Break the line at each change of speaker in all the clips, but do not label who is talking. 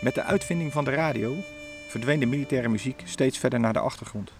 Met de uitvinding van de radio verdween de militaire muziek steeds verder naar de achtergrond.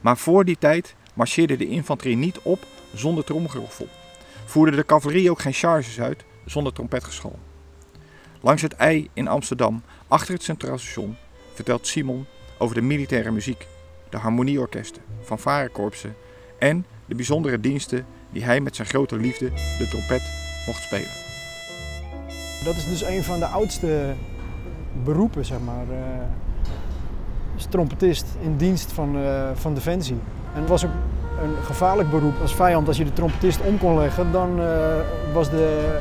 Maar voor die tijd marcheerde de infanterie niet op zonder tromgeroffel. Voerde de cavalerie ook geen charges uit zonder trompetgeschal. Langs het ei in Amsterdam, achter het Centraal Station, vertelt Simon over de militaire muziek, de harmonieorkesten, fanfarekorpsen en de bijzondere diensten die hij met zijn grote liefde, de trompet, mocht spelen.
Dat is dus een van de oudste beroepen, zeg maar. eh, als trompetist in dienst van, eh, van Defensie. En het was ook een gevaarlijk beroep als vijand. Als je de trompetist om kon leggen, dan eh, was de,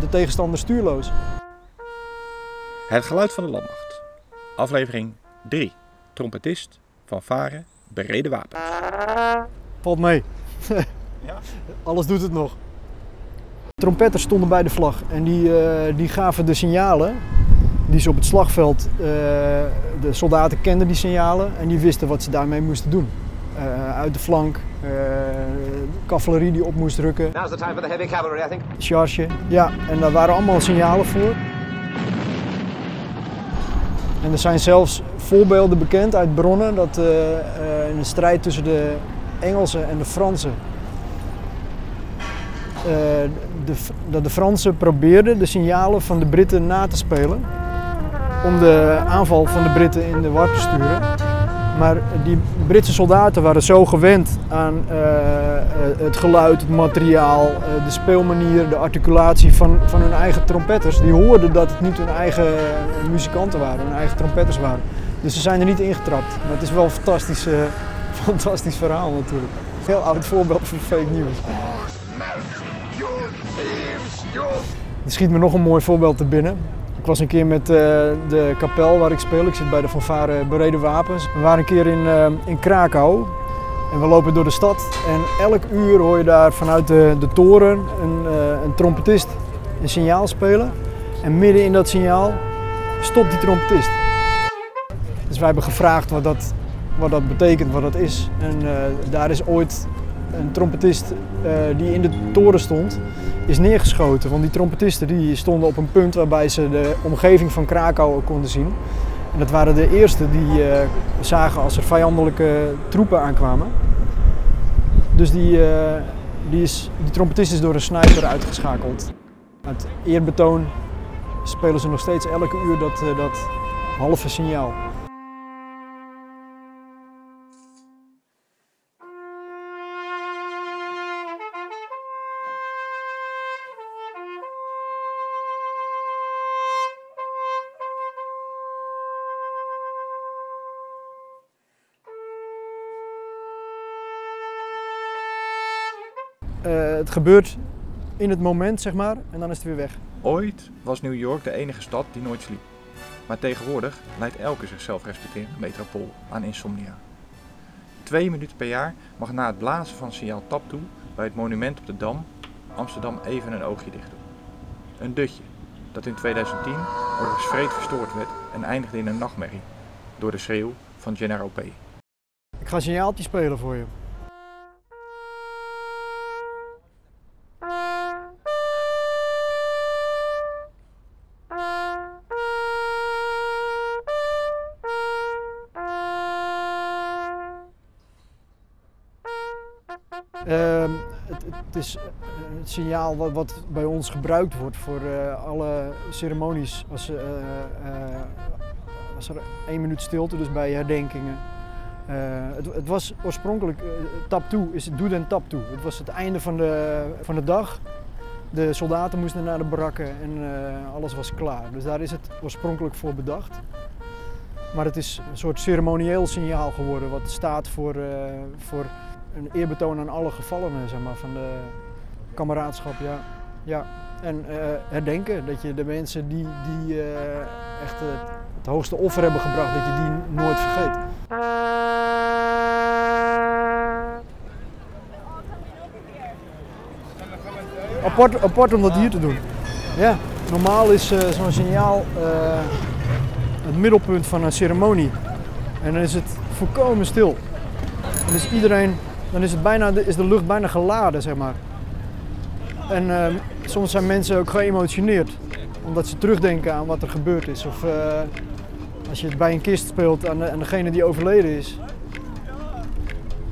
de tegenstander stuurloos.
Het geluid van de landmacht. Aflevering 3. Trompetist, fanfare, bereden wapen.
Valt mee.
Ja?
Alles doet het nog. Trompetters stonden bij de vlag en die, die gaven de signalen die ze op het slagveld. eh, de soldaten kenden die signalen en die wisten wat ze daarmee moesten doen. Eh, uit de flank, eh, cavalerie die op moest rukken,
Now's the time for the heavy cavalry, I think.
charge. Ja, en daar waren allemaal signalen voor. En er zijn zelfs voorbeelden bekend uit bronnen dat in een strijd tussen de Engelsen en de Fransen. de, dat de Fransen probeerden de signalen van de Britten na te spelen. Om de aanval van de Britten in de war te sturen. Maar die Britse soldaten waren zo gewend aan eh, eh, het geluid, het materiaal, eh, de speelmanier, de articulatie van, van hun eigen trompetters. Die hoorden dat het niet hun eigen muzikanten waren, hun eigen trompetters waren. Dus ze zijn er niet ingetrapt. Maar het is wel een fantastisch, fantastisch verhaal natuurlijk. Heel oud voorbeeld van fake news. Er schiet me nog een mooi voorbeeld te binnen. Ik was een keer met eh, de kapel waar ik speel. Ik zit bij de fanfare Bereden Wapens. We waren een keer in, eh, in Krakau. En we lopen door de stad. En elk uur hoor je daar vanuit de, de toren een, eh, een trompetist een signaal spelen. En midden in dat signaal stopt die trompetist. Dus wij hebben gevraagd wat dat, wat dat betekent, wat dat is. En daar is ooit een trompetist eh, die in de toren stond, is neergeschoten. Want die trompetisten die stonden op een punt waarbij ze de omgeving van Krakau konden zien. En dat waren de eerste die eh, zagen als er vijandelijke troepen aankwamen. Dus die, eh, die, is, die trompetist is door een sniper uitgeschakeld. Uit eerbetoon spelen ze nog steeds elke uur dat, dat halve signaal. Eh, het gebeurt in het moment, zeg maar, en dan is het weer weg.
Ooit was New York de enige stad die nooit sliep. Maar tegenwoordig leidt elke zichzelf respecterende metropool aan insomnia. Twee minuten per jaar mag na het blazen van signaal tap toe bij het monument op de Dam Amsterdam even een oogje dicht doen. Een dutje dat in 2010 overigens vreed verstoord werd en eindigde in een nachtmerrie door de schreeuw van General P.
Ik ga een signaaltje spelen voor je. Ehm, het, het is eh, het signaal wat, wat bij ons gebruikt wordt voor eh, alle ceremonies. Als, eh, als er één minuut stilte, dus bij herdenkingen. Het, het was oorspronkelijk tap toe, is het doe en tap toe. Het was het einde van de, van de dag. De soldaten moesten naar de barakken en alles was klaar. Dus daar is het oorspronkelijk voor bedacht. Maar het is een soort ceremonieel signaal geworden, wat staat voor, voor een eerbetoon aan alle gevallenen zeg maar, van de kameraadschap. Ja. Ja. En eh, herdenken, dat je de mensen die, die eh, echt eh, het hoogste offer hebben gebracht, dat je die nooit vergeet. Apart, apart om dat hier te doen. Ja, normaal is zo'n signaal het middelpunt van een ceremonie. En dan is het volkomen stil. Dan is iedereen, dan is, het bijna, is de lucht bijna geladen, zeg maar. En eh, soms zijn mensen ook geëmotioneerd. omdat ze terugdenken aan wat er gebeurd is. Of eh, als je het bij een kist speelt aan, aan degene die overleden is.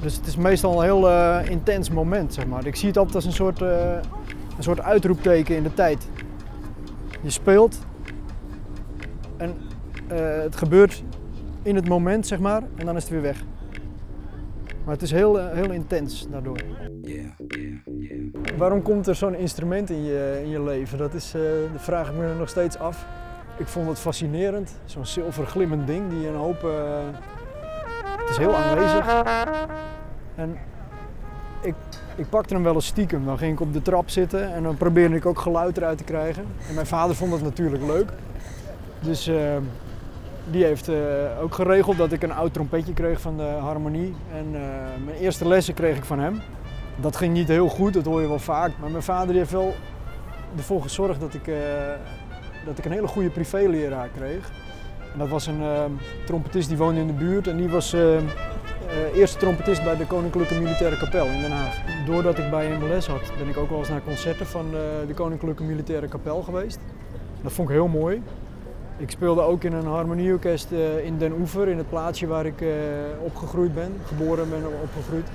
Dus het is meestal een heel eh, intens moment, zeg maar. Ik zie het altijd als een soort, eh, een soort uitroepteken in de tijd. Je speelt en het gebeurt in het moment, zeg maar, en dan is het weer weg. Maar het is heel, eh, heel intens daardoor. Waarom komt er zo'n instrument in je, in je leven? Dat is, eh, dat vraag ik me nog steeds af. Ik vond het fascinerend. Zo'n zilver glimmend ding die een hoop... eh, het is heel aanwezig. En ik, ik pakte hem wel eens stiekem. Dan ging ik op de trap zitten en dan probeerde ik ook geluid eruit te krijgen. En mijn vader vond het natuurlijk leuk. Dus die heeft eh, ook geregeld dat ik een oud trompetje kreeg van de harmonie. En eh, mijn eerste lessen kreeg ik van hem. Dat ging niet heel goed, dat hoor je wel vaak. Maar mijn vader heeft wel ervoor gezorgd dat ik, eh, dat ik een hele goede privéleraar kreeg. En dat was een eh, trompetist die woonde in de buurt en die was eh, eh, eerste trompetist bij de Koninklijke Militaire Kapel in Den Haag. Doordat ik bij hem les had, ben ik ook wel eens naar concerten van de Koninklijke Militaire Kapel geweest. Dat vond ik heel mooi. Ik speelde ook in een harmonieorkest eh, in Den Oever, in het plaatsje waar ik eh, opgegroeid ben, geboren ben en opgegroeid.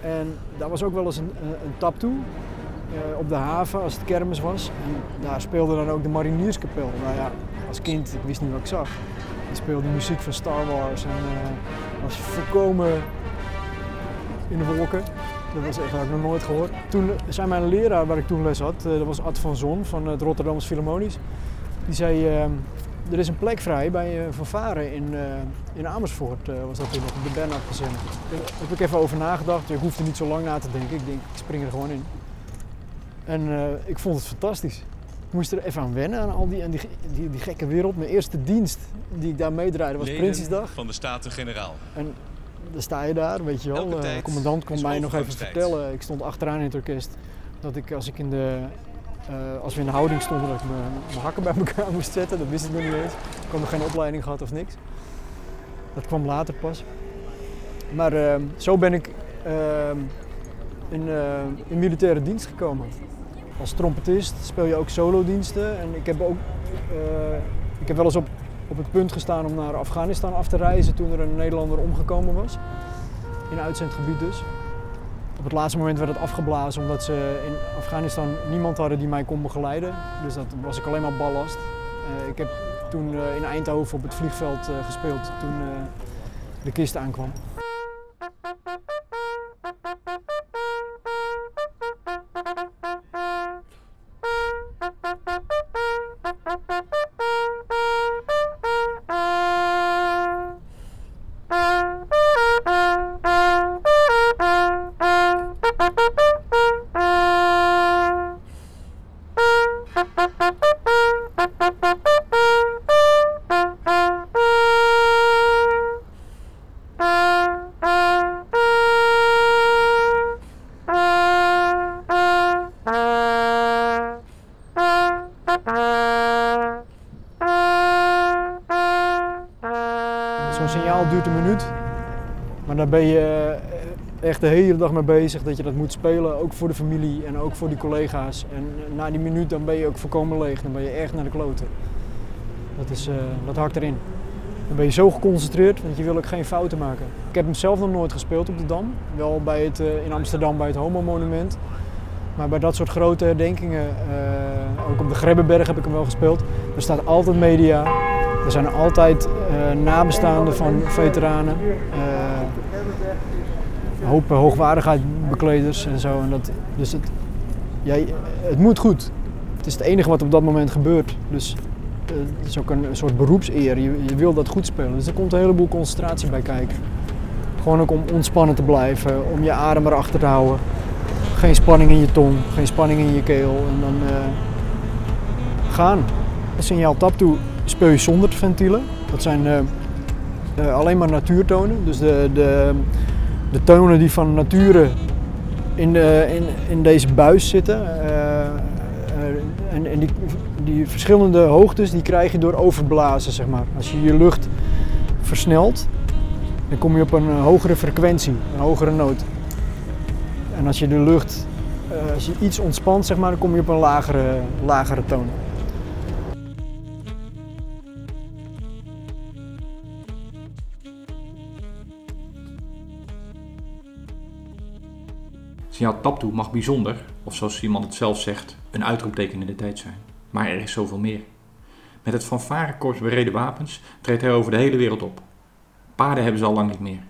En daar was ook wel eens een, een, tap toe eh, op de haven als het kermis was. En daar speelde dan ook de Marinierskapel. Nou ja, als kind, ik wist niet wat ik zag. Die speelde muziek van Star Wars en was voorkomen in de wolken. Dat was echt, had ik nog nooit gehoord. Toen zei mijn leraar waar ik toen les had, dat was Ad van Zon van het Rotterdamse Philharmonisch. Die zei, eh, er is een plek vrij bij uh, Varen in, eh, in Amersfoort, eh, was dat toen nog, op de Bernhard gezin. Daar heb ik even over nagedacht. Ik hoefde niet zo lang na te denken. Ik denk, ik spring er gewoon in. En ik vond het fantastisch. Ik moest er even aan wennen, aan al die, aan die, die, die gekke wereld. Mijn eerste dienst die ik daar meedraaide was
Leden
Prinsjesdag.
van de Staten-Generaal.
En dan sta je daar, weet je wel. De commandant kon mij nog even vertellen. Ik stond achteraan in het orkest. Dat ik als ik in de. Eh, als we in de houding stonden, dat ik mijn, hakken bij elkaar moest zetten. Dat wist ik nog niet eens. Ik had nog geen opleiding gehad of niks. Dat kwam later pas. Maar eh, zo ben ik eh, in, eh, in militaire dienst gekomen. Als trompetist speel je ook solodiensten. En ik heb ook eh, ik heb wel eens op, op het punt gestaan om naar Afghanistan af te reizen toen er een Nederlander omgekomen was. In uitzendgebied dus. Op het laatste moment werd het afgeblazen omdat ze in Afghanistan niemand hadden die mij kon begeleiden. Dus dat was ik alleen maar ballast. Eh, ik heb toen eh, in Eindhoven op het vliegveld eh, gespeeld toen de kist aankwam. Een minuut. Maar daar ben je eh, echt de hele dag mee bezig dat je dat moet spelen. Ook voor de familie en ook voor die collega's. En na die minuut dan ben je ook volkomen leeg. Dan ben je echt naar de kloten. Dat, is, eh, dat hakt erin. Dan ben je zo geconcentreerd, want je wil ook geen fouten maken. Ik heb hem zelf nog nooit gespeeld op de Dam. Wel bij het, eh, in Amsterdam bij het Homo Monument. Maar bij dat soort grote herdenkingen, eh, ook op de Grebbeberg heb ik hem wel gespeeld. Er staat altijd media. Er zijn altijd eh, nabestaanden van veteranen. een hoop hoogwaardigheidsbekleders en zo. En dat, dus het, jij, het moet goed. Het is het enige wat op dat moment gebeurt. Dus eh, het is ook een, soort beroepseer. Je, je wil dat goed spelen. Dus er komt een heleboel concentratie bij kijken. Gewoon ook om ontspannen te blijven, om je adem erachter te houden. Geen spanning in je tong, geen spanning in je keel. En dan gaan. Een signaal tap toe speel je zonder ventielen. Dat zijn eh, eh, alleen maar natuurtonen. Dus de, de, de tonen die van nature in, de, in, in deze buis zitten. eh, eh, en en die, die verschillende hoogtes die krijg je door overblazen, zeg maar. Als je je lucht versnelt, dan kom je op een eh, hogere frequentie, een hogere noot. En als je de lucht, eh, als je iets ontspant, zeg maar, dan kom je op een lagere, lagere toon.
Signaal Taptoe mag bijzonder, of zoals iemand het zelf zegt, een uitroepteken in de tijd zijn. Maar er is zoveel meer. Met het fanfarekorps bereden wapens treedt hij over de hele wereld op. Paarden hebben ze al lang niet meer.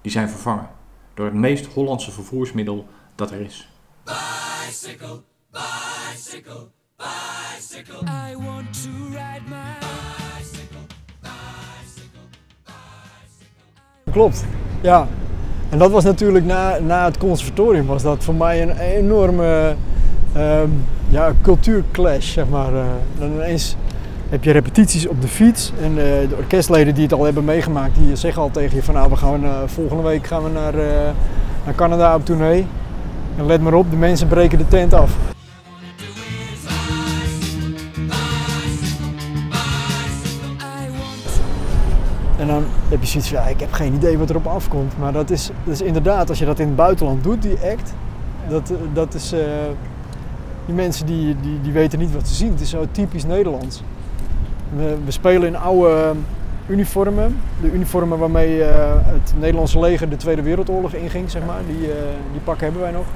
Die zijn vervangen door het meest Hollandse vervoersmiddel dat er is. Bicycle, bicycle,
bicycle. I want to ride my bicycle, bicycle, bicycle. Klopt, ja. En dat was natuurlijk na, na het conservatorium was dat voor mij een enorme um, ja, cultuurclash, zeg maar. Uh, dan ineens heb je repetities op de fiets en uh, de orkestleden die het al hebben meegemaakt, die zeggen al tegen je van nou we gaan uh, volgende week gaan we naar, naar Canada op tournee. En let maar op, de mensen breken de tent af. Je zoiets ja, ik heb geen idee wat erop afkomt. Maar dat is, dat is inderdaad, als je dat in het buitenland doet, die act, dat, dat is, uh, die mensen die, die, die weten niet wat ze zien. Het is zo typisch Nederlands. We, we spelen in oude uniformen. De uniformen waarmee het Nederlandse leger de Tweede Wereldoorlog inging, zeg maar. Die, uh, die pakken hebben wij nog.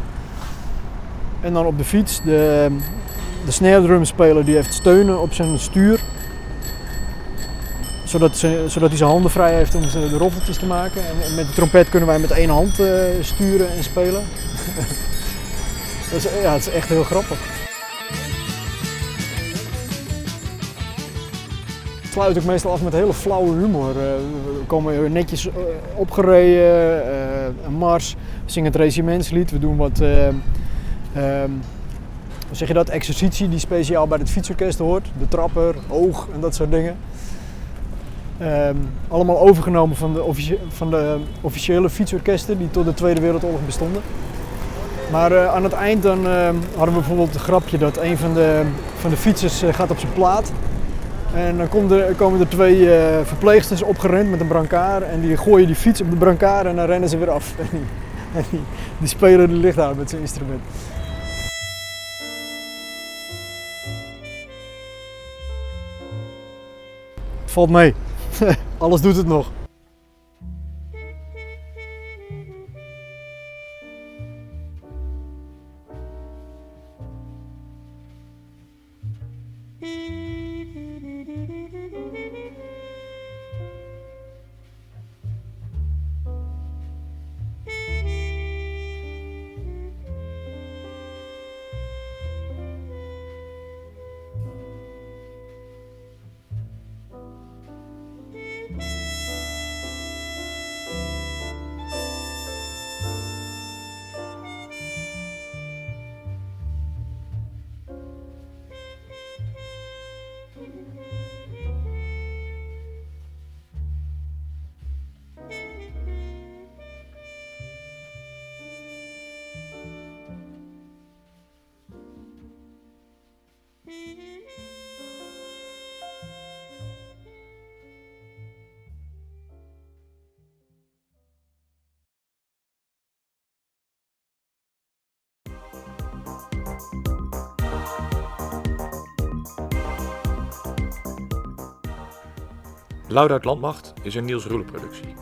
En dan op de fiets, de, de snare speler die heeft steunen op zijn stuur zodat, ze, zodat hij zijn handen vrij heeft om de roffeltjes te maken. En met de trompet kunnen wij met één hand uh, sturen en spelen. dat is, ja, het is echt heel grappig. Sluit ook meestal af met hele flauwe humor. Uh, we komen netjes uh, opgereden, een mars, zingen het regimentslied, we doen wat... Um, hoe zeg je dat? Exercitie die speciaal bij het fietsorkest hoort. De trapper, oog en dat soort dingen. Um, allemaal overgenomen van de, van de, officiële fietsorkesten die tot de Tweede Wereldoorlog bestonden. Maar uh, aan het eind dan, uh, hadden we bijvoorbeeld het grapje dat een van de, van de fietsers uh, gaat op zijn plaat. En dan komt er, komen er twee verpleegsters opgerend met een brancard en die gooien die fiets op de brancard en dan rennen ze weer af. En die, en die spelen de licht met zijn instrument. Valt mee. Alles doet het nog.
Loud Landmacht is een Niels Roelen productie.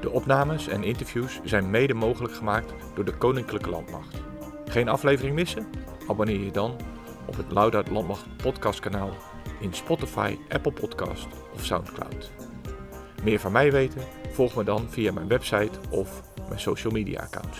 De opnames en interviews zijn mede mogelijk gemaakt door de Koninklijke Landmacht. Geen aflevering missen? Abonneer je dan op het Loud Landmacht podcastkanaal in Spotify, Apple Podcast of Soundcloud. Meer van mij weten? Volg me dan via mijn website of mijn social media accounts.